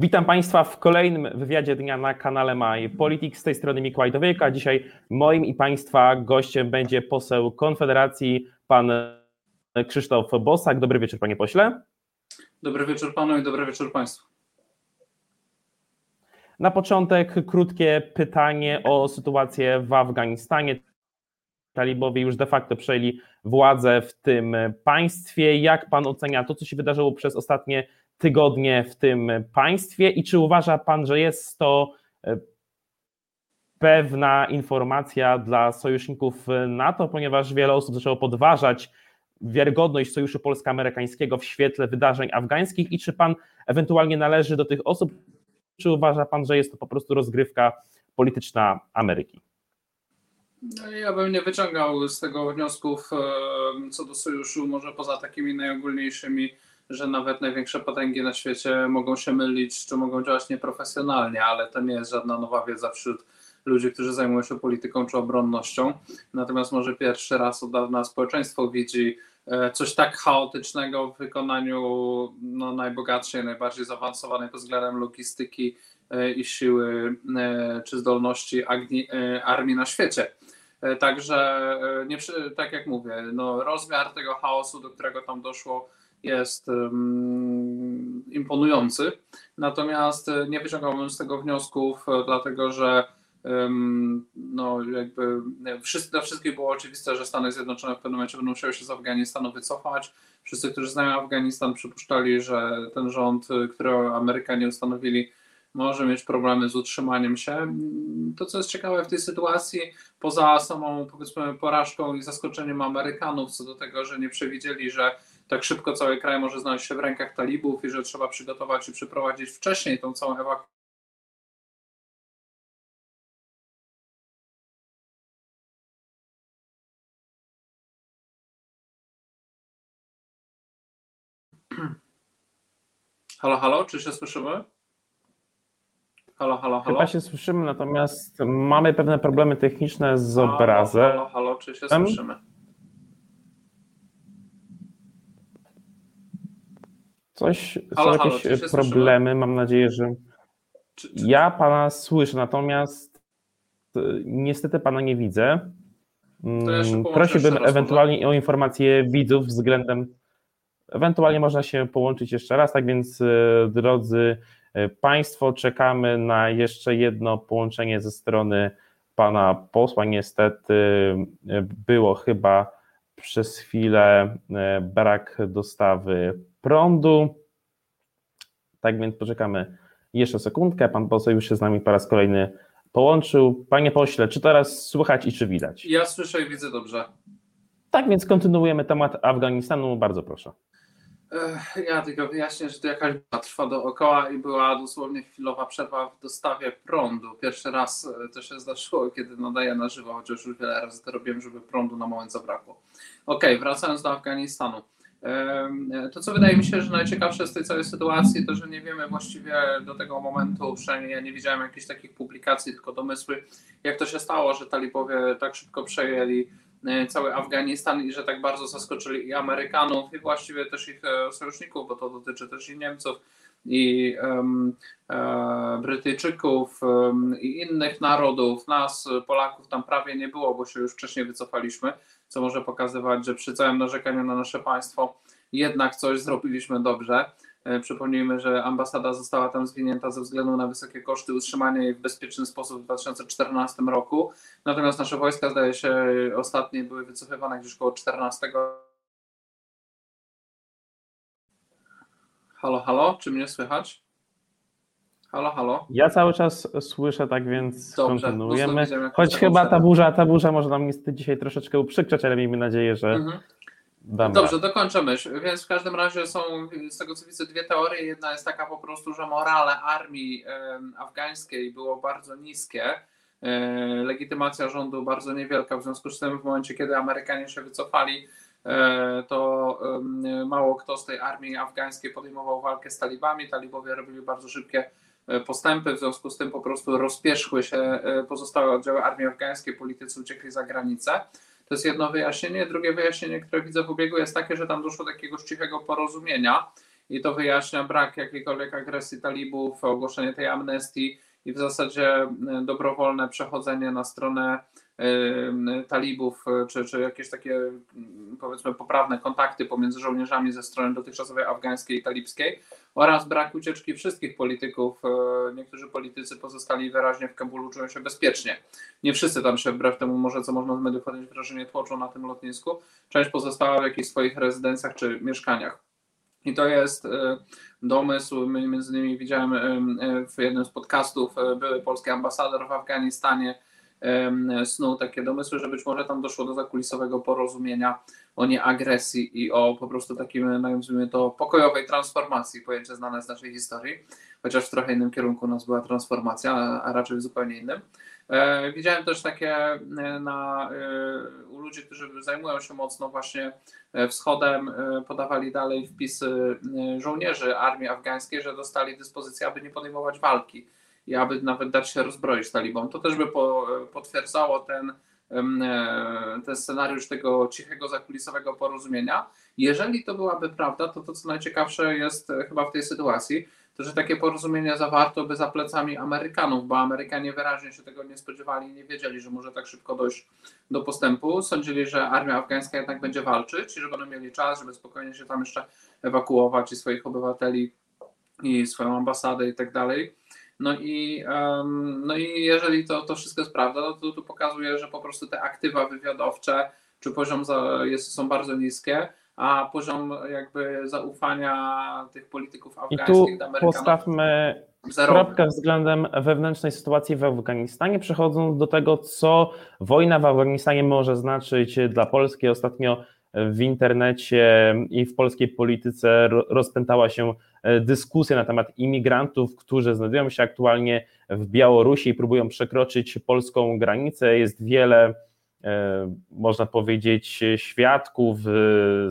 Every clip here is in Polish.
Witam Państwa w kolejnym wywiadzie dnia na kanale My Politics. Z tej strony Mikołaj Dowiejka. Dzisiaj moim i Państwa gościem będzie poseł Konfederacji, pan Krzysztof Bosak. Dobry wieczór, panie pośle. Dobry wieczór panu i dobry wieczór państwu. Na początek krótkie pytanie o sytuację w Afganistanie. Talibowie już de facto przejęli władzę w tym państwie. Jak pan ocenia to, co się wydarzyło przez ostatnie tygodnie w tym państwie i czy uważa Pan, że jest to e, pewna informacja dla sojuszników NATO, ponieważ wiele osób zaczęło podważać wiarygodność sojuszu polsko-amerykańskiego w świetle wydarzeń afgańskich i czy Pan ewentualnie należy do tych osób, czy uważa Pan, że jest to po prostu rozgrywka polityczna Ameryki? No, ja bym nie wyciągał z tego wniosków e, co do sojuszu, może poza takimi najogólniejszymi że nawet największe potęgi na świecie mogą się mylić, czy mogą działać nieprofesjonalnie, ale to nie jest żadna nowa wiedza wśród ludzi, którzy zajmują się polityką czy obronnością. Natomiast może pierwszy raz od dawna społeczeństwo widzi e, coś tak chaotycznego w wykonaniu no, najbogatszej, najbardziej zaawansowanej pod względem logistyki e, i siły e, czy zdolności armii na świecie. Także, nie, tak jak mówię, no, rozmiar tego chaosu, do którego tam doszło, jest imponujący. Natomiast e, nie wyciągałbym z tego wniosków, e, dlatego że no, jakby wszyscy, dla wszystkich było oczywiste, że Stany Zjednoczone w pewnym momencie będą musiały się z Afganistanu wycofać. Wszyscy, którzy znają Afganistan, przypuszczali, że ten rząd, e, który Amerykanie ustanowili, może mieć problemy z utrzymaniem się. To, co jest ciekawe w tej sytuacji, poza samą powiedzmy porażką i zaskoczeniem Amerykanów co do tego, że nie przewidzieli, że tak szybko cały kraj może znaleźć się w rękach talibów i że trzeba przygotować i przeprowadzić wcześniej tą całą ewakuację. Halo, halo, czy się słyszymy? Halo, halo, halo. Chyba się słyszymy, natomiast mamy pewne problemy techniczne z obrazem. Halo, halo, halo czy się słyszymy? Coś, halo, są jakieś halo, problemy, mam nadzieję, że czy, czy... ja pana słyszę, natomiast e, niestety pana nie widzę. Ja Prosiłbym ewentualnie o informację widzów względem, ewentualnie można się połączyć jeszcze raz, tak więc e, drodzy e, Państwo, czekamy na jeszcze jedno połączenie ze strony pana posła. Niestety było chyba przez chwilę brak dostawy prądu. Tak więc poczekamy jeszcze sekundkę. Pan poseł już się z nami po raz kolejny połączył. Panie pośle, czy teraz słychać i czy widać? Ja słyszę i widzę dobrze. Tak więc kontynuujemy temat Afganistanu. Bardzo proszę. Ja tylko wyjaśnię, że to jakaś trwa dookoła i była dosłownie chwilowa przerwa w dostawie prądu. Pierwszy raz e, to się zdarzyło, kiedy nadaję na żywo, chociaż już wiele razy to robiłem, żeby prądu na moment zabrakło. Ok, wracając do Afganistanu. To, co wydaje mi się, że najciekawsze z tej całej sytuacji, to, że nie wiemy właściwie do tego momentu, przynajmniej ja nie widziałem jakichś takich publikacji, tylko domysły, jak to się stało, że talibowie tak szybko przejęli e, cały Afganistan i że tak bardzo zaskoczyli i Amerykanów, i właściwie też ich e, sojuszników, bo to dotyczy też i Niemców, i um, e, Brytyjczyków um, i innych narodów. Nas, Polaków, tam prawie nie było, bo się już wcześniej wycofaliśmy co może pokazywać, że przy całym narzekaniu na nasze państwo jednak coś zrobiliśmy dobrze. E, przypomnijmy, że ambasada została tam zwinięta ze względu na wysokie koszty utrzymania jej w bezpieczny sposób w 2014 roku. Natomiast nasze wojska, zdaje się, ostatnie były wycofywane gdzieś około 14. Halo, halo, czy mnie słychać? Halo, halo. Ja cały czas słyszę, tak więc Dobrze, kontynuujemy. Choć chyba ta burza, ta burza może nam niestety dzisiaj troszeczkę uprzykrzać, ale miejmy nadzieję, że mhm. Dobrze, dokończymy. Więc w każdym razie są z tego co widzę dwie teorie. Jedna jest taka po prostu, że morale armii afgańskiej było bardzo niskie. E, legitymacja rządu bardzo niewielka, w związku z tym w momencie, kiedy Amerykanie się wycofali, e, to mało kto z tej armii afgańskiej podejmował walkę z talibami. Talibowie robili bardzo szybkie postępy, w związku z tym po prostu rozpieszły się e, pozostałe oddziały armii afgańskiej, politycy uciekli za granicę. To jest jedno wyjaśnienie. Drugie wyjaśnienie, które widzę w ubiegu, jest takie, że tam doszło do jakiegoś cichego porozumienia i to wyjaśnia brak jakiejkolwiek agresji talibów, ogłoszenie tej amnestii i w zasadzie dobrowolne przechodzenie na stronę talibów, czy, czy jakieś takie powiedzmy poprawne kontakty pomiędzy żołnierzami ze strony dotychczasowej afgańskiej i talibskiej oraz brak ucieczki wszystkich polityków. E, niektórzy politycy pozostali wyraźnie w Kabulu, czują się bezpiecznie. Nie wszyscy tam się wbrew temu może, co można z mediów wrażenie, tłoczą na tym lotnisku. Część pozostała w jakichś swoich rezydencjach czy mieszkaniach. I to jest e, domysł, między innymi widziałem e, w jednym z podcastów były polski ambasador w Afganistanie, snuł takie domysły, że być może tam doszło do zakulisowego porozumienia o nieagresji i o po prostu takim, nazwijmy to, pokojowej transformacji, pojęcie znane z naszej historii, chociaż w trochę innym kierunku nas była transformacja, a raczej w zupełnie innym. E, widziałem też takie e, na, e, u ludzi, którzy zajmują się mocno właśnie wschodem, podawali dalej wpisy żołnierzy armii afgańskiej, że dostali dyspozycję, aby nie podejmować walki i aby nawet dać się rozbroić talibom. To też by po, potwierdzało ten, e, ten scenariusz tego cichego, zakulisowego porozumienia. Jeżeli to byłaby prawda, to to, co najciekawsze jest e, chyba w tej sytuacji, to że takie porozumienie zawarto by za plecami Amerykanów, bo Amerykanie wyraźnie się tego nie spodziewali i nie wiedzieli, że może tak szybko dojść do postępu. Sądzili, że armia afgańska jednak będzie walczyć i że będą mieli czas, żeby spokojnie się tam jeszcze ewakuować i swoich obywateli i swoją ambasadę i tak dalej. No i, um, no i jeżeli to, to wszystko jest prawda, no to, to pokazuje, że po prostu te aktywa wywiadowcze czy poziom za, jest, są bardzo niskie, a poziom jakby zaufania tych polityków afgańskich I tu postawmy kropkę względem wewnętrznej sytuacji w Afganistanie, przechodząc do tego, co wojna w Afganistanie może znaczyć dla Polski. Ostatnio w internecie i w polskiej polityce rozpętała się e, dyskusja na temat imigrantów, którzy znajdują się aktualnie w Białorusi i próbują przekroczyć polską granicę. Jest wiele, e, można powiedzieć, świadków e,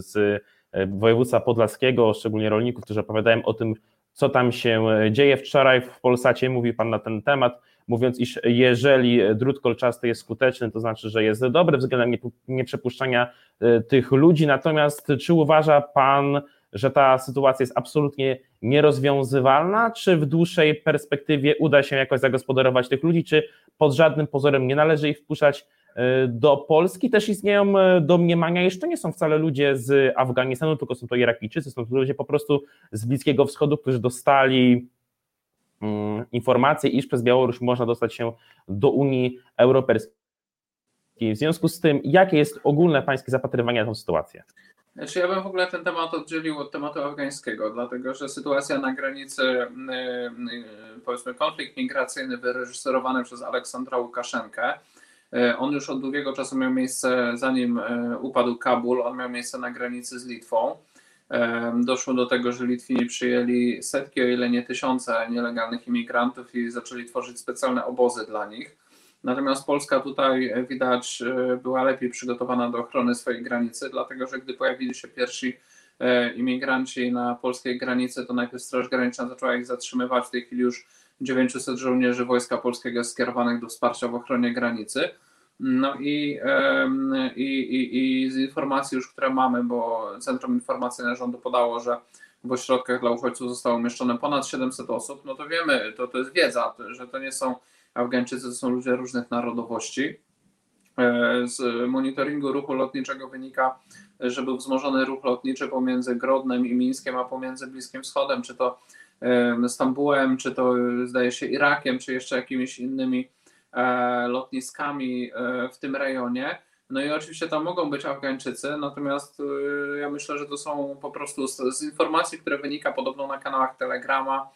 z województwa podlaskiego, szczególnie rolników, którzy opowiadają o tym, co tam się dzieje. Wczoraj w Polsacie mówił Pan na ten temat mówiąc, iż jeżeli drut kolczasty jest skuteczny, to znaczy, że jest dobry względem nieprzepuszczania tych ludzi. Natomiast czy uważa Pan, że ta sytuacja jest absolutnie nierozwiązywalna, czy w dłuższej perspektywie uda się jakoś zagospodarować tych ludzi, czy pod żadnym pozorem nie należy ich wpuszczać e, do Polski. Też istnieją e, domniemania, jeszcze nie są wcale ludzie z Afganistanu, tylko są to Irakijczycy, są to ludzie po prostu z Bliskiego Wschodu, którzy dostali Mm, informację, iż przez Białoruś można dostać się do Unii Europejskiej. W związku z tym, jakie jest ogólne pańskie zapatrywanie na tę sytuację? Znaczy ja bym w ogóle ten temat oddzielił od tematu afgańskiego, dlatego że sytuacja na granicy, mm, y, powiedzmy konflikt migracyjny wyreżyserowany przez Aleksandra Łukaszenkę, y, on już od długiego czasu miał miejsce, zanim y, upadł Kabul, on miał miejsce na granicy z Litwą doszło do tego, że Litwini przyjęli setki, o ile nie tysiące nielegalnych imigrantów i zaczęli tworzyć specjalne obozy dla nich. Natomiast Polska tutaj widać e, była lepiej przygotowana do ochrony swojej granicy, dlatego że gdy pojawili się pierwsi e, imigranci na polskiej granicy, to najpierw Straż Graniczna zaczęła ich zatrzymywać. W tej chwili już 900 żołnierzy Wojska Polskiego jest skierowanych do wsparcia w ochronie granicy. No i, i, i, i z informacji już, które mamy, bo Centrum Informacyjne Rządu podało, że w ośrodkach dla uchodźców zostało umieszczone ponad 700 osób, no to wiemy, to, to jest wiedza, że to nie są Afgańczycy, to są ludzie różnych narodowości. E, z monitoringu ruchu lotniczego wynika, że był wzmożony ruch lotniczy pomiędzy Grodnem i Mińskiem, a pomiędzy Bliskim Wschodem, czy to Stambułem, czy to zdaje się Irakiem, czy jeszcze jakimiś innymi E, lotniskami e, w tym rejonie. No i oczywiście tam mogą być Afgańczycy, natomiast e, ja myślę, że to są po prostu z, z informacji, które wynika podobno na kanałach Telegrama,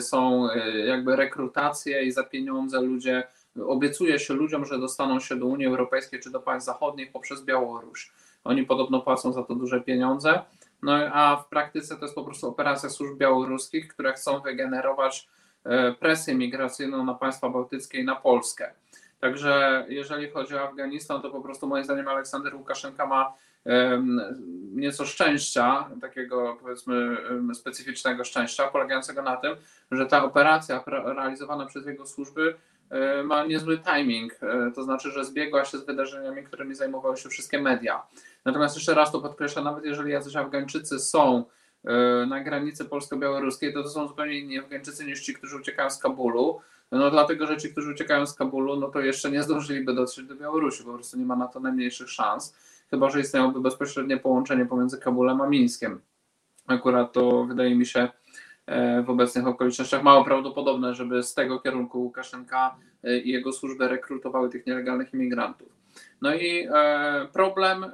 są jakby rekrutacje i za pieniądze ludzie, obiecuje się ludziom, że dostaną się do Unii Europejskiej czy do państw zachodnich poprzez Białoruś. Oni podobno płacą za to duże pieniądze. No a w praktyce to jest po prostu operacja służb białoruskich, które chcą wygenerować E, presję migracyjną na państwa bałtyckie i na Polskę. Także jeżeli chodzi o Afganistan, to po prostu moim zdaniem Aleksander Łukaszenka ma nieco szczęścia, takiego powiedzmy specyficznego szczęścia, polegającego na tym, że ta operacja realizowana przez jego służby e, ma niezły timing, e, to znaczy, że zbiegła się z wydarzeniami, którymi zajmowały się wszystkie media. Natomiast jeszcze raz to podkreślę, nawet jeżeli jacyś Afgańczycy są na granicy polsko-białoruskiej, to to są zupełnie inni Afgańczycy niż ci, którzy uciekają z Kabulu. No dlatego, że ci, którzy uciekają z Kabulu, no to jeszcze nie zdążyliby dotrzeć do Białorusi, po prostu nie ma na to najmniejszych szans, chyba że istniałoby bezpośrednie połączenie pomiędzy Kabulem a Mińskiem. Akurat to wydaje mi się e, w obecnych okolicznościach mało prawdopodobne, żeby z tego kierunku Łukaszenka e, i jego służby rekrutowały tych nielegalnych imigrantów. No i e, problem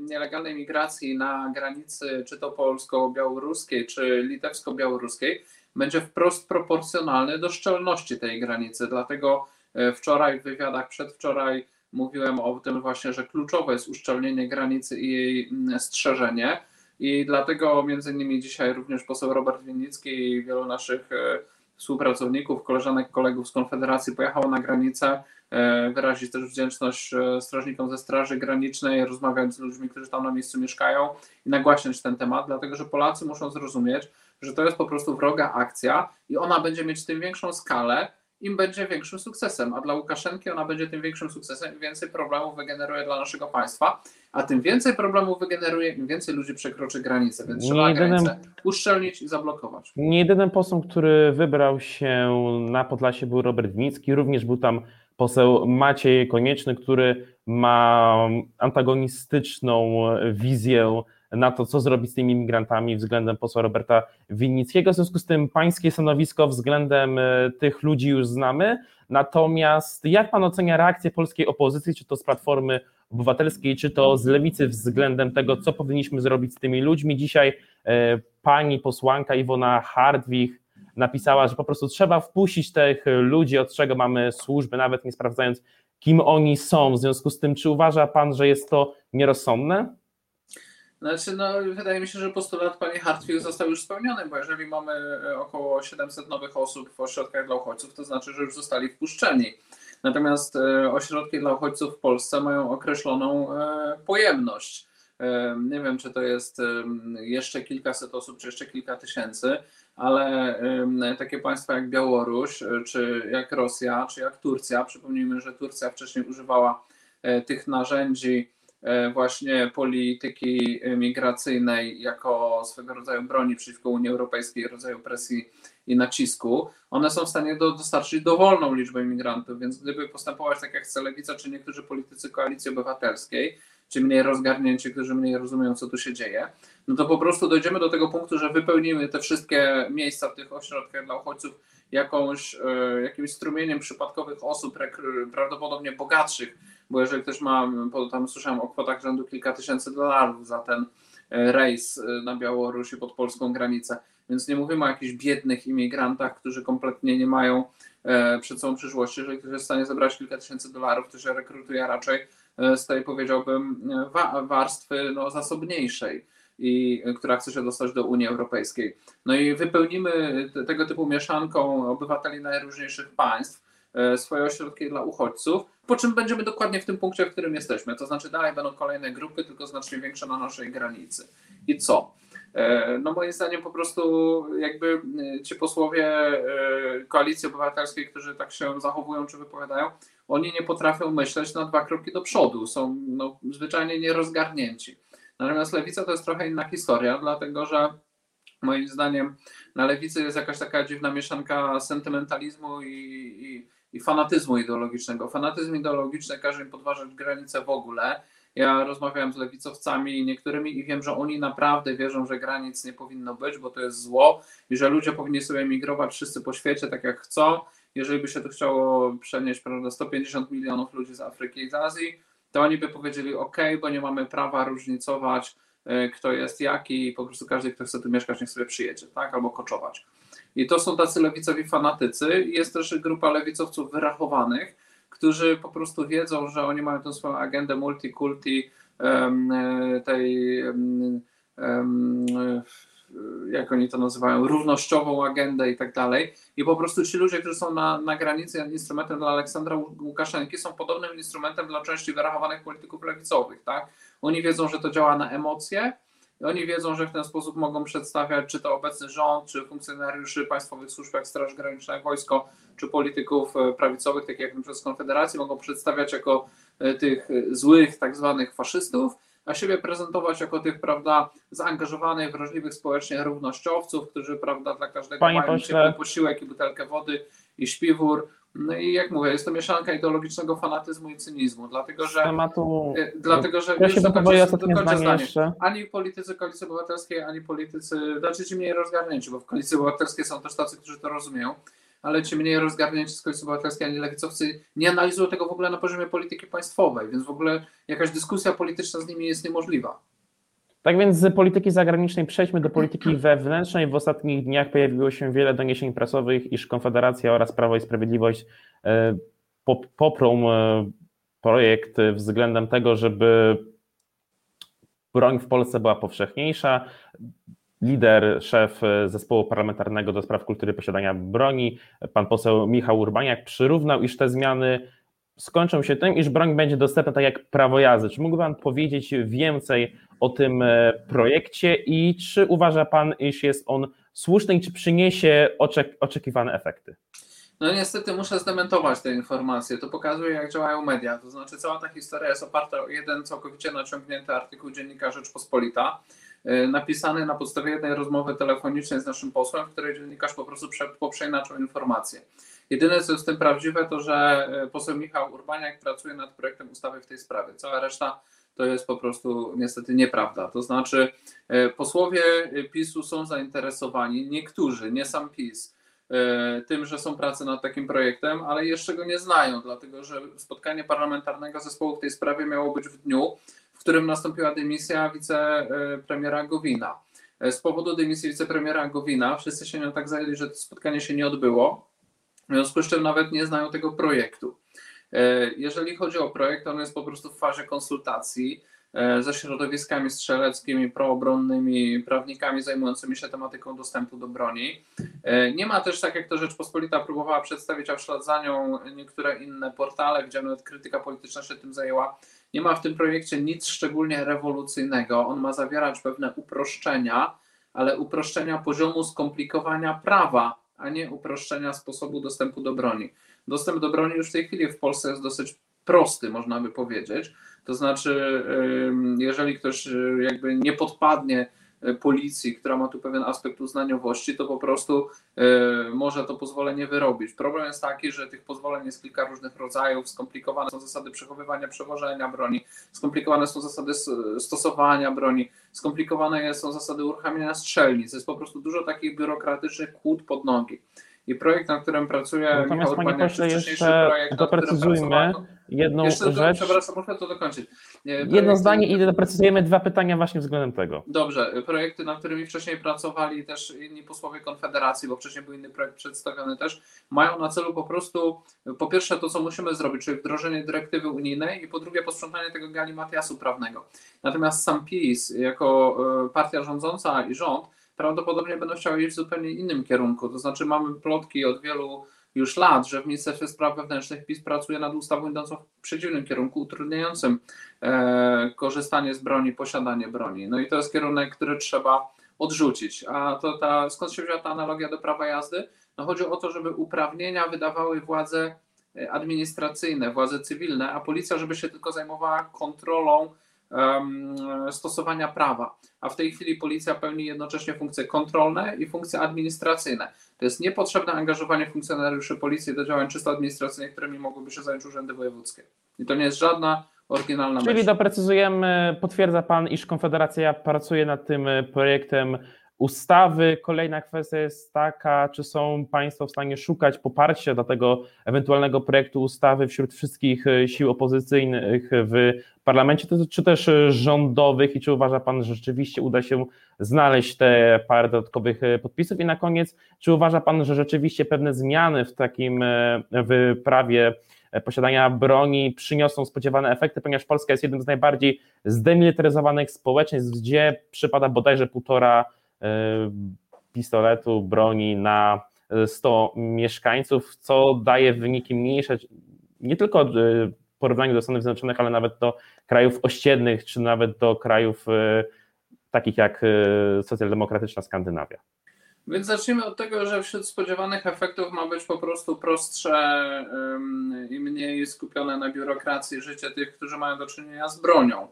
nielegalnej migracji na granicy czy to polsko-białoruskiej, czy litewsko-białoruskiej będzie wprost proporcjonalny do szczelności tej granicy. Dlatego wczoraj w wywiadach, przedwczoraj mówiłem o tym właśnie, że kluczowe jest uszczelnienie granicy i jej mm, strzeżenie. I dlatego między innymi dzisiaj również poseł Robert Winnicki i wielu naszych e, współpracowników, koleżanek, kolegów z Konfederacji pojechało na granicę, e, wyrazić też wdzięczność e, strażnikom ze Straży Granicznej, rozmawiać z ludźmi, którzy tam na miejscu mieszkają i nagłaśniać ten temat, dlatego że Polacy muszą zrozumieć, że to jest po prostu wroga akcja i ona będzie mieć tym większą skalę, im będzie większym sukcesem, a dla Łukaszenki ona będzie tym większym sukcesem i więcej problemów wygeneruje dla naszego państwa, a tym więcej problemów wygeneruje, im więcej ludzi przekroczy granicę, więc trzeba jedynym, granicę uszczelnić i zablokować. Nie jedynym posłem, który wybrał się na Podlasie był Robert Wnicki, również był tam poseł Maciej Konieczny, który ma antagonistyczną wizję na to, co zrobić z tymi migrantami względem posła Roberta Winnickiego. W związku z tym pańskie stanowisko względem e, tych ludzi już znamy. Natomiast jak pan ocenia reakcję polskiej opozycji, czy to z Platformy Obywatelskiej, czy to z Lewicy względem tego, co powinniśmy zrobić z tymi ludźmi? Dzisiaj e, pani posłanka Iwona Hardwich napisała, że po prostu trzeba wpuścić tych ludzi, od czego mamy służby, nawet nie sprawdzając, kim oni są. W związku z tym, czy uważa pan, że jest to nierozsądne? Znaczy, no, wydaje mi się, że postulat pani Hartwig został już spełniony, bo jeżeli mamy e, około 700 nowych osób w ośrodkach dla uchodźców, to znaczy, że już zostali wpuszczeni. Natomiast e, ośrodki dla uchodźców w Polsce mają określoną e, pojemność. Nie wiem, czy to jest jeszcze kilkaset osób, czy jeszcze kilka tysięcy, ale takie państwa jak Białoruś, czy jak Rosja, czy jak Turcja, przypomnijmy, że Turcja wcześniej używała tych narzędzi, właśnie polityki migracyjnej jako swego rodzaju broni przeciwko Unii Europejskiej, rodzaju presji i nacisku, one są w stanie do, dostarczyć dowolną liczbę imigrantów, więc gdyby postępować tak jak chce Lewica, czy niektórzy politycy Koalicji Obywatelskiej, czy mniej rozgarnięci, którzy mniej rozumieją, co tu się dzieje, no to po prostu dojdziemy do tego punktu, że wypełnimy te wszystkie miejsca w tych ośrodkach dla uchodźców jakąś, e, jakimś strumieniem przypadkowych osób, prawdopodobnie bogatszych, bo jeżeli ktoś ma, tam słyszałem o kwotach rzędu kilka tysięcy dolarów za ten e, rejs e, na Białorusi pod polską granicę, więc nie mówimy o jakichś biednych imigrantach, którzy kompletnie nie mają przed sobą przyszłości. Jeżeli ktoś jest w stanie zebrać kilka tysięcy dolarów, to się rekrutuje raczej z tej, powiedziałbym, warstwy no, zasobniejszej i która chce się dostać do Unii Europejskiej. No i wypełnimy tego typu mieszanką obywateli najróżniejszych państw e, swoje ośrodki dla uchodźców, po czym będziemy dokładnie w tym punkcie, w którym jesteśmy. To znaczy dalej będą kolejne grupy, tylko znacznie większe na naszej granicy. I co? E, no moim zdaniem po prostu jakby e, ci posłowie Koalicji Obywatelskiej, którzy tak się zachowują czy wypowiadają, oni nie potrafią myśleć na dwa kroki do przodu, są no, zwyczajnie nierozgarnięci. Natomiast lewica to jest trochę inna historia, dlatego że moim zdaniem na lewicy jest jakaś taka dziwna mieszanka sentymentalizmu i, i, i fanatyzmu ideologicznego. Fanatyzm ideologiczny każe im podważać granice w ogóle. Ja rozmawiałem z lewicowcami i niektórymi i wiem, że oni naprawdę wierzą, że granic nie powinno być, bo to jest zło i że ludzie powinni sobie emigrować wszyscy po świecie tak jak chcą. Jeżeli by się to chciało przenieść, prawda, 150 milionów ludzi z Afryki i z Azji, to oni by powiedzieli OK, bo nie mamy prawa różnicować, e, kto jest jaki i po prostu każdy, kto chce tu mieszkać, niech sobie przyjedzie, tak, albo koczować. I to są tacy lewicowi fanatycy jest też grupa lewicowców wyrachowanych, którzy po prostu wiedzą, że oni mają tę swoją agendę multikulti, e, tej jak oni to nazywają, równościową agendę i tak dalej. I po prostu ci ludzie, którzy są na, na granicy instrumentem dla Aleksandra Łukaszenki, są podobnym instrumentem dla części wyrachowanych polityków lewicowych. Tak? Oni wiedzą, że to działa na emocje, oni wiedzą, że w ten sposób mogą przedstawiać czy to obecny rząd, czy funkcjonariuszy państwowych służb jak Straż Graniczna, wojsko, czy polityków e, prawicowych, takich jak przez Konfederacji, mogą przedstawiać jako e, tych złych tak zwanych faszystów, a siebie prezentować jako tych, prawda, zaangażowanych, wrażliwych społecznie równościowców, którzy, prawda, dla każdego Panie mają posiłek i butelkę wody i śpiwór. No i jak mówię, jest to mieszanka ideologicznego fanatyzmu i cynizmu, dlatego że. Tematu... E, dlatego, że ja się dokończę, dokończę jeszcze. Ani politycy Koalicji Obywatelskiej, ani politycy, znaczy ci mniej rozgarnięci, bo w Koalicji Obywatelskiej są też tacy, którzy to rozumieją, ale ci mniej rozgarnięci z Koalicji Obywatelskiej, ani lewicowcy nie analizują tego w ogóle na poziomie polityki państwowej, więc w ogóle jakaś dyskusja polityczna z nimi jest niemożliwa. Tak więc z polityki zagranicznej przejdźmy do polityki wewnętrznej. W ostatnich dniach pojawiło się wiele doniesień prasowych, iż Konfederacja oraz Prawo i Sprawiedliwość e, poprą e, projekt względem tego, żeby broń w Polsce była powszechniejsza. Lider, szef zespołu parlamentarnego do spraw kultury posiadania broni, pan poseł Michał Urbaniak, przyrównał, iż te zmiany skończą się tym, iż broń będzie dostępna tak jak prawo jazdy. Czy mógłby Pan powiedzieć więcej o tym e, projekcie i czy uważa Pan, iż jest on słuszny i czy przyniesie oczek oczekiwane efekty? No niestety muszę zdementować te informacje. To pokazuje, jak działają media. To znaczy, cała ta historia jest oparta o jeden całkowicie naciągnięty artykuł dziennika Rzeczpospolita, e, napisany na podstawie jednej rozmowy telefonicznej z naszym posłem, w której dziennikarz po prostu poprzeinaczył informacje. Jedyne, co jest w tym prawdziwe, to że e, poseł Michał Urbaniak pracuje nad projektem ustawy w tej sprawie. Cała reszta to jest po prostu niestety nieprawda. To znaczy, e, posłowie PiSu są zainteresowani, niektórzy, nie sam PiS, e, tym, że są prace nad takim projektem, ale jeszcze go nie znają, dlatego że spotkanie parlamentarnego zespołu w tej sprawie miało być w dniu, w którym nastąpiła dymisja wicepremiera Gowina. Z powodu dymisji wicepremiera Gowina wszyscy się nią tak zajęli, że to spotkanie się nie odbyło. W związku z czym nawet nie znają tego projektu. E, jeżeli chodzi o projekt, on jest po prostu w fazie konsultacji e, ze środowiskami strzeleckimi, proobronnymi, prawnikami zajmującymi się tematyką dostępu do broni. E, nie ma też, tak jak to Rzeczpospolita próbowała przedstawić, a w ślad za nią niektóre inne portale, gdzie nawet krytyka polityczna się tym zajęła, nie ma w tym projekcie nic szczególnie rewolucyjnego. On ma zawierać pewne uproszczenia, ale uproszczenia poziomu skomplikowania prawa, a nie uproszczenia sposobu dostępu do broni. Dostęp do broni już w tej chwili w Polsce jest dosyć prosty, można by powiedzieć. To znaczy, jeżeli ktoś y, jakby nie podpadnie y, policji, która ma tu pewien aspekt uznaniowości, to po prostu y, może to pozwolenie wyrobić. Problem jest taki, że tych pozwoleń jest kilka różnych rodzajów, skomplikowane są zasady przechowywania, przewożenia broni, skomplikowane są zasady stosowania broni, skomplikowane są zasady uruchamiania strzelnic. Jest po prostu dużo takich biurokratycznych kłód pod nogi. I projekt, na którym pracuję, Natomiast Michał panie pośle, jeszcze projekt, doprecyzujmy jedną jeszcze rzecz. Przepraszam, muszę to dokończyć. Projekty, Jedno zdanie i doprecyzujemy dwa pytania właśnie względem tego. Dobrze, projekty, nad którymi wcześniej pracowali też inni posłowie Konfederacji, bo wcześniej był inny projekt przedstawiony też, mają na celu po prostu, po pierwsze to, co musimy zrobić, czyli wdrożenie dyrektywy unijnej i po drugie posprzątanie tego galimatiasu prawnego. Natomiast sam PiS jako e, partia rządząca i rząd prawdopodobnie będą chciały iść w zupełnie innym kierunku. To znaczy mamy plotki od wielu już lat, że w Ministerstwie Spraw Wewnętrznych PiS pracuje nad ustawą idącą w przeciwnym kierunku, utrudniającym e, korzystanie z broni, posiadanie broni. No i to jest kierunek, który trzeba odrzucić. A to ta, skąd się wzięła ta analogia do prawa jazdy? No chodzi o to, żeby uprawnienia wydawały władze e, administracyjne, władze cywilne, a policja, żeby się tylko zajmowała kontrolą stosowania prawa. A w tej chwili policja pełni jednocześnie funkcje kontrolne i funkcje administracyjne. To jest niepotrzebne angażowanie funkcjonariuszy policji do działań czysto administracyjnych, którymi mogłyby się zająć urzędy wojewódzkie. I to nie jest żadna oryginalna Czyli myśl. doprecyzujemy, potwierdza Pan, iż Konfederacja pracuje nad tym projektem ustawy. Kolejna kwestia jest taka, czy są Państwo w stanie szukać poparcia dla tego ewentualnego projektu ustawy wśród wszystkich e, sił opozycyjnych w parlamencie, czy też e, rządowych i czy uważa Pan, że rzeczywiście uda się znaleźć te parę dodatkowych e, podpisów? I na koniec, czy uważa Pan, że rzeczywiście pewne zmiany w takim w prawie posiadania broni przyniosą spodziewane efekty, ponieważ Polska jest jednym z najbardziej zdemilitaryzowanych społeczeństw, gdzie przypada bodajże półtora E, pistoletu, broni na 100 mieszkańców, co daje wyniki mniejsze nie tylko w porównaniu do Stanów Zjednoczonych, ale nawet do krajów ościennych, czy nawet do krajów e, takich jak socjaldemokratyczna Skandynawia. Więc zacznijmy od tego, że wśród spodziewanych efektów ma być po prostu prostsze i mniej skupione na biurokracji życie tych, którzy mają do czynienia z bronią.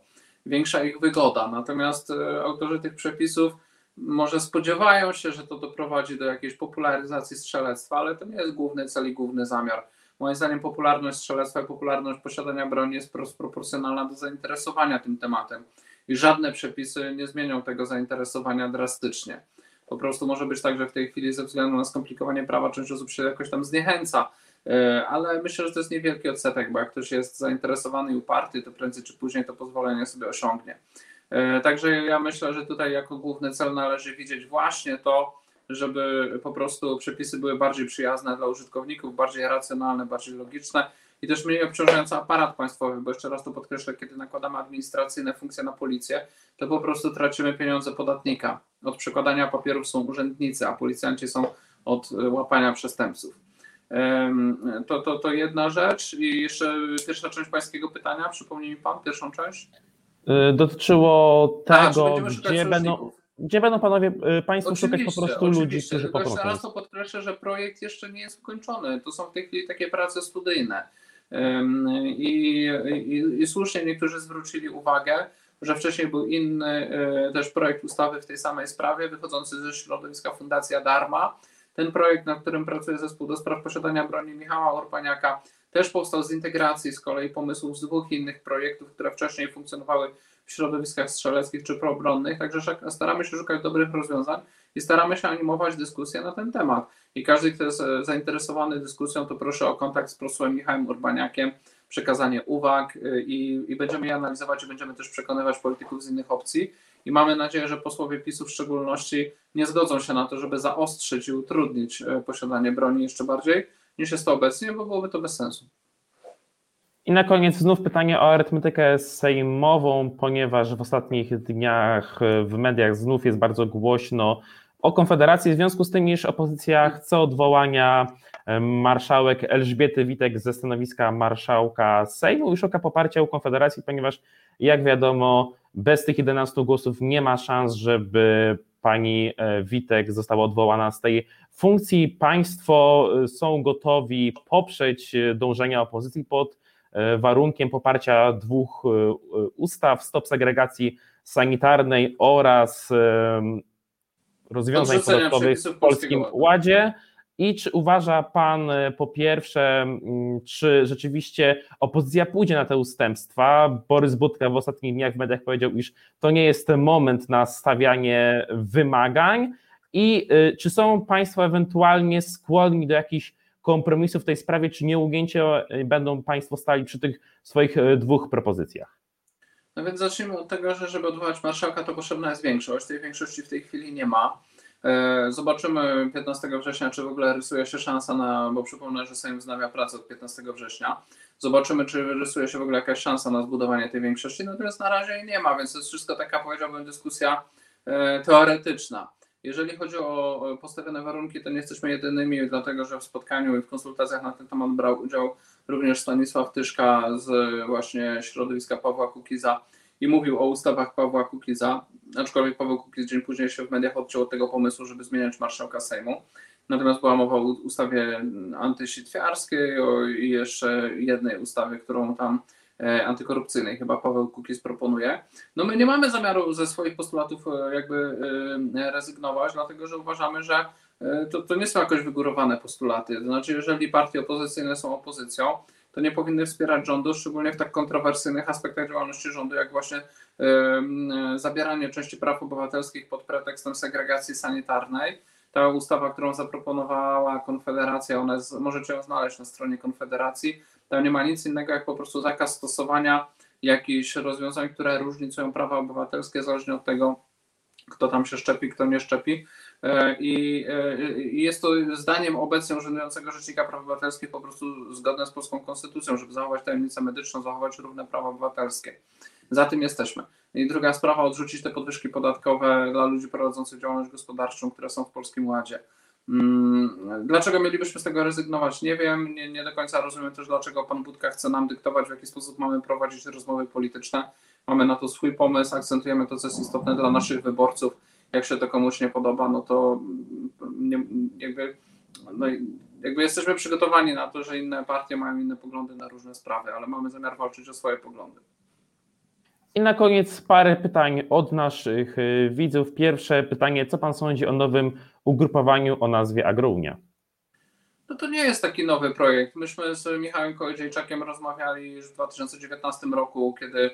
większa ich wygoda. Natomiast autorzy tych przepisów może spodziewają się, że to doprowadzi do jakiejś popularyzacji strzelectwa, ale to nie jest główny cel i główny zamiar. Moim zdaniem popularność strzelectwa i popularność posiadania broni jest proporcjonalna do zainteresowania tym tematem i żadne przepisy nie zmienią tego zainteresowania drastycznie. Po prostu może być tak, że w tej chwili ze względu na skomplikowanie prawa część osób się jakoś tam zniechęca, e, ale myślę, że to jest niewielki odsetek, bo jak ktoś jest zainteresowany i uparty, to prędzej czy później to pozwolenie sobie osiągnie. E, także ja myślę, że tutaj jako główny cel należy widzieć właśnie to, żeby po prostu przepisy były bardziej przyjazne dla użytkowników, bardziej racjonalne, bardziej logiczne i też mniej obciążające aparat państwowy, bo jeszcze raz to podkreślę, kiedy nakładamy administracyjne funkcje na policję, to po prostu tracimy pieniądze podatnika. Od przekładania papierów są urzędnicy, a policjanci są od łapania przestępców. To, to, to jedna rzecz. I jeszcze pierwsza część pańskiego pytania, przypomnij mi pan pierwszą część? Y, dotyczyło tego, A, gdzie będą, gdzie będą panowie, y, państwo szukać po prostu ludzi, którzy potrącą. Jeszcze raz to podkreślę, że projekt jeszcze nie jest ukończony. To są w tej chwili takie prace studyjne. I, i, I, słusznie niektórzy zwrócili uwagę, że wcześniej był inny y, też projekt ustawy w tej samej sprawie, wychodzący ze środowiska Fundacja Darma. Ten projekt, nad którym pracuje zespół do spraw posiadania broni Michała Orpaniaka, też powstał z integracji z kolei pomysłów z dwóch innych projektów, które wcześniej funkcjonowały w środowiskach strzeleckich czy proobronnych, także staramy się szukać dobrych rozwiązań i staramy się animować dyskusję na ten temat. I każdy, kto jest e, zainteresowany dyskusją, to proszę o kontakt z posłem Michałem Urbaniakiem, przekazanie uwag e, i, i będziemy je analizować i będziemy też przekonywać polityków z innych opcji. I mamy nadzieję, że posłowie PiSu w szczególności nie zgodzą się na to, żeby zaostrzyć i utrudnić e, posiadanie broni jeszcze bardziej niż jest to obecnie, bo byłoby to bez sensu. I na koniec znów pytanie o arytmetykę sejmową, ponieważ w ostatnich dniach w mediach znów jest bardzo głośno o Konfederacji, w związku z tym, iż opozycja chce odwołania marszałek Elżbiety Witek ze stanowiska marszałka Sejmu i szuka poparcia u Konfederacji, ponieważ jak wiadomo, bez tych 11 głosów nie ma szans, żeby pani e, Witek została odwołana z tej funkcji. Państwo e, są gotowi poprzeć e, dążenia opozycji pod warunkiem poparcia dwóch ustaw: stop segregacji sanitarnej oraz rozwiązań podatkowych w Polskim Ładzie. I czy uważa Pan po pierwsze, czy rzeczywiście opozycja pójdzie na te ustępstwa? Borys Budka w ostatnich dniach w mediach powiedział, iż to nie jest moment na stawianie wymagań. I y, czy są Państwo ewentualnie skłonni do jakichś kompromisów w tej sprawie, czy nieugięcie y, będą Państwo stali przy tych swoich dwóch propozycjach? No więc zacznijmy od tego, że żeby odwołać marszałka, to potrzebna jest większość. Tej większości w tej chwili nie ma. E, zobaczymy 15 września, czy w ogóle rysuje się szansa na, bo przypomnę, że Sejm wznawia pracę od 15 września. Zobaczymy, czy rysuje się w ogóle jakaś szansa na zbudowanie tej większości. Natomiast na razie jej nie ma, więc to jest wszystko taka, powiedziałbym, dyskusja e, teoretyczna. Jeżeli chodzi o postawione warunki, to nie jesteśmy jedynymi, dlatego że w spotkaniu i w konsultacjach na ten temat brał udział również Stanisław Tyszka z właśnie środowiska Pawła Kukiza i mówił o ustawach Pawła Kukiza, aczkolwiek Paweł Kukiz dzień później się w mediach odciął od tego pomysłu, żeby zmieniać marszałka Sejmu. Natomiast była mowa o ustawie antysitwiarskiej i jeszcze jednej ustawie, którą tam e, antykorupcyjnej chyba Paweł Kukiz proponuje. No my nie mamy zamiaru ze swoich postulatów e, jakby e, rezygnować, dlatego że uważamy, że to, to nie są jakoś wygórowane postulaty. To znaczy, jeżeli partie opozycyjne są opozycją, to nie powinny wspierać rządu, szczególnie w tak kontrowersyjnych aspektach działalności rządu, jak właśnie zabieranie części praw obywatelskich pod pretekstem segregacji sanitarnej. Ta ustawa, którą zaproponowała Konfederacja, ona jest, możecie ją znaleźć na stronie Konfederacji, tam nie ma nic innego jak po prostu zakaz stosowania jakichś rozwiązań, które różnicują prawa obywatelskie zależnie od tego, kto tam się szczepi, kto nie szczepi. E, I jest to zdaniem obecnie urzędującego Rzecznika Praw Obywatelskich po prostu zgodne z polską konstytucją, żeby zachować tajemnicę medyczną, zachować równe prawa obywatelskie. Za tym jesteśmy. I druga sprawa, odrzucić te podwyżki podatkowe dla ludzi prowadzących działalność gospodarczą, które są w Polskim Ładzie. Mm, dlaczego mielibyśmy z tego rezygnować? Nie wiem, nie, nie do końca rozumiem też, dlaczego pan Budka chce nam dyktować, w jaki sposób mamy prowadzić rozmowy polityczne. Mamy na to swój pomysł, akcentujemy to, co jest istotne dla naszych wyborców. Jak się to komuś nie podoba, no to nie, jakby, no, jakby jesteśmy przygotowani na to, że inne partie mają inne poglądy na różne sprawy, ale mamy zamiar walczyć o swoje poglądy. I na koniec parę pytań od naszych y, widzów. Pierwsze pytanie, co pan sądzi o nowym ugrupowaniu o nazwie Agrounia? No to nie jest taki nowy projekt. Myśmy z Michałem Kołodziejczakiem rozmawiali już w 2019 roku, kiedy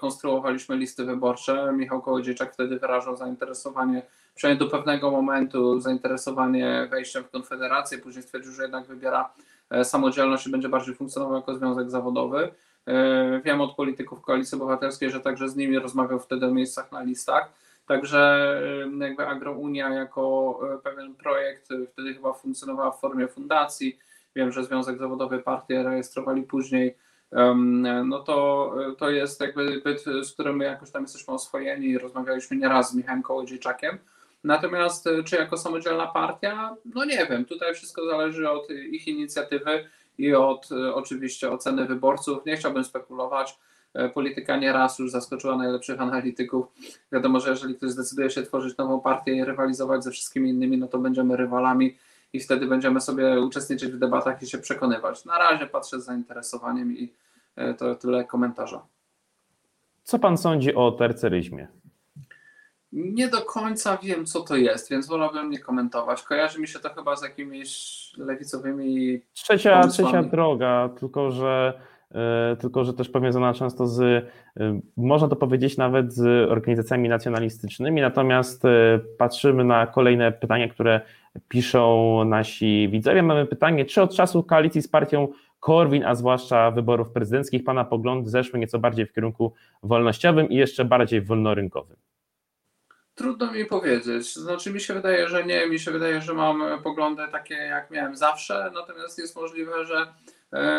konstruowaliśmy listy wyborcze. Michał Kołodziejczak wtedy wyrażał zainteresowanie, przynajmniej do pewnego momentu, zainteresowanie wejściem w Konfederację. Później stwierdził, że jednak wybiera e, samodzielność i będzie bardziej funkcjonował jako związek zawodowy. E, wiem od polityków Koalicji Obywatelskiej, że także z nimi rozmawiał wtedy o miejscach na listach. Także jakby Agrounia jako e, pewien projekt e, wtedy chyba funkcjonowała w formie fundacji. Wiem, że Związek Zawodowy partię rejestrowali później. No to, to jest jakby byt, z którym my jakoś tam jesteśmy oswojeni i rozmawialiśmy nieraz z Michałem Kołodziejczakiem. Natomiast czy jako samodzielna partia? No nie wiem, tutaj wszystko zależy od ich inicjatywy i od oczywiście oceny wyborców. Nie chciałbym spekulować. E, polityka nieraz już zaskoczyła najlepszych analityków. Wiadomo, że jeżeli ktoś zdecyduje się tworzyć nową partię i rywalizować ze wszystkimi innymi, no to będziemy rywalami i wtedy będziemy sobie uczestniczyć w debatach i się przekonywać. Na razie patrzę z zainteresowaniem i e, to tyle komentarza. Co pan sądzi o terceryzmie? Nie do końca wiem, co to jest, więc wolałbym nie komentować. Kojarzy mi się to chyba z jakimiś lewicowymi. Trzecia, trzecia droga, tylko że tylko że też powiązana często z, e, można to powiedzieć nawet z organizacjami nacjonalistycznymi, natomiast e, patrzymy na kolejne pytania, które piszą nasi widzowie. Mamy pytanie, czy od czasu koalicji z partią Korwin, a zwłaszcza wyborów prezydenckich, Pana poglądy zeszły nieco bardziej w kierunku wolnościowym i jeszcze bardziej wolnorynkowym? Trudno mi powiedzieć. Znaczy, mi się wydaje, że nie. Mi się wydaje, że mam poglądy takie, jak miałem zawsze. Natomiast jest możliwe, że E,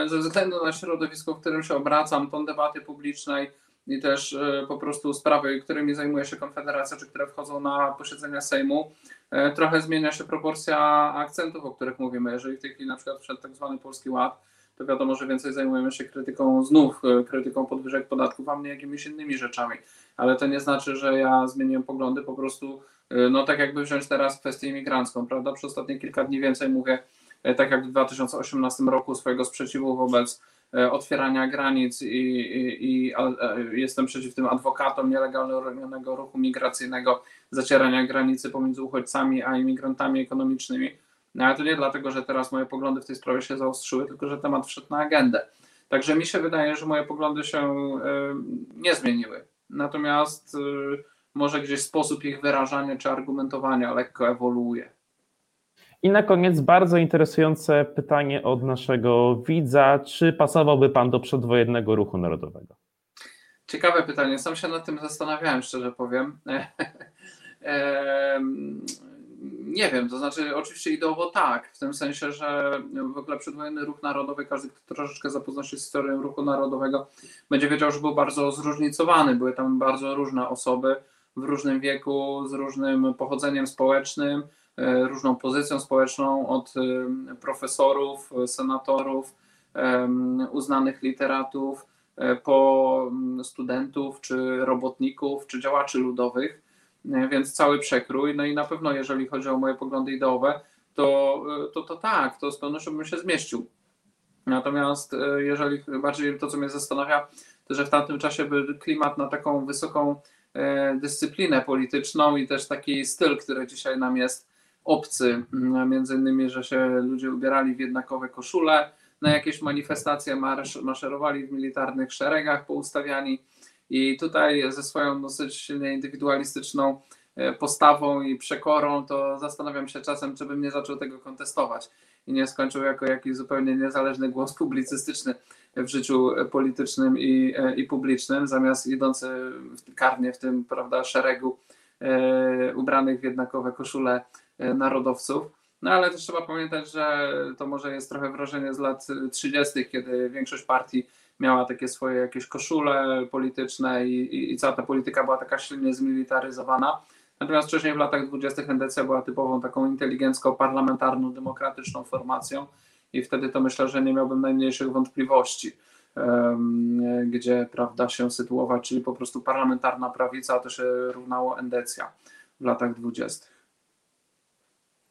ze względu na środowisko, w którym się obracam, tą debaty publicznej i też e, po prostu sprawy, którymi zajmuje się Konfederacja, czy które wchodzą na posiedzenia Sejmu, e, trochę zmienia się proporcja akcentów, o których mówimy. Jeżeli w tej chwili na przykład przed tak zwany Polski Ład, to wiadomo, że więcej zajmujemy się krytyką znów, krytyką podwyżek podatków, a mniej jakimiś innymi rzeczami. Ale to nie znaczy, że ja zmieniłem poglądy, po prostu, no tak jakby wziąć teraz kwestię imigrancką, prawda? Przez ostatnie kilka dni więcej mówię E, tak jak w 2018 roku swojego sprzeciwu wobec e, otwierania granic i, i, i e, jestem przeciw tym adwokatom nielegalnego ruchu migracyjnego, zacierania granicy pomiędzy uchodźcami a imigrantami ekonomicznymi. No ale to nie dlatego, że teraz moje poglądy w tej sprawie się zaostrzyły, tylko że temat wszedł na agendę. Także mi się wydaje, że moje poglądy się nie zmieniły. Natomiast może gdzieś sposób ich wyrażania czy argumentowania lekko ewoluuje. I na koniec bardzo interesujące pytanie od naszego widza. Czy pasowałby Pan do przedwojennego ruchu narodowego? Ciekawe pytanie. Sam się nad tym zastanawiałem, szczerze powiem. nie wiem, to znaczy oczywiście ideowo tak, w tym sensie, że w ogóle przedwojenny ruch narodowy, każdy, kto troszeczkę zapozna się z historią ruchu narodowego, będzie wiedział, że był bardzo zróżnicowany. Były tam bardzo różne osoby w różnym wieku, z różnym pochodzeniem społecznym, różną pozycją społeczną od e, profesorów, senatorów, uznanych literatów, e, po studentów, czy robotników, czy działaczy ludowych, więc cały przekrój. No i na pewno, jeżeli chodzi o moje poglądy ideowe, to, to, to tak, to z pewnością bym się zmieścił. Natomiast jeżeli bardziej to, co mnie zastanawia, to że w tamtym czasie był klimat na taką wysoką dyscyplinę polityczną i też taki styl, który dzisiaj nam jest obcy, mm, między innymi, że się ludzie ubierali w jednakowe koszule, na jakieś manifestacje marsz, maszerowali w militarnych szeregach poustawiani. I tutaj ze swoją dosyć silnie indywidualistyczną e, postawą i przekorą, to zastanawiam się czasem, czy bym nie zaczął tego kontestować i nie skończył jako jakiś zupełnie niezależny głos publicystyczny w życiu politycznym i, e, i publicznym, zamiast idący karnie w tym prawda, szeregu e, ubranych w jednakowe koszule narodowców. No ale też trzeba pamiętać, że to może jest trochę wrażenie z lat 30., kiedy większość partii miała takie swoje jakieś koszule polityczne i, i, i cała ta polityka była taka silnie zmilitaryzowana. Natomiast wcześniej w latach 20. NDC była typową taką inteligencką, parlamentarną, demokratyczną formacją i wtedy to myślę, że nie miałbym najmniejszych wątpliwości, gdzie prawda się sytuować, czyli po prostu parlamentarna prawica, to się równało endecja w latach 20.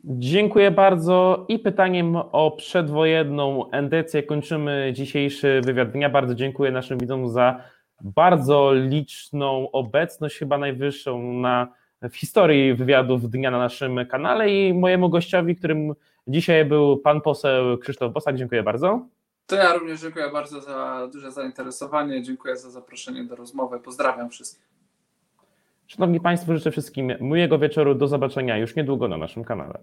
Dziękuję bardzo i pytaniem o przedwojenną endycję kończymy dzisiejszy wywiad dnia. Bardzo dziękuję naszym widzom za bardzo liczną obecność, chyba najwyższą na, w historii wywiadów dnia na naszym kanale i mojemu gościowi, którym dzisiaj był pan poseł Krzysztof Bosak. Dziękuję bardzo. To ja również dziękuję bardzo za duże zainteresowanie. Dziękuję za zaproszenie do rozmowy. Pozdrawiam wszystkich. Szanowni Państwo, życzę wszystkim miłego wieczoru. Do zobaczenia już niedługo na naszym kanale.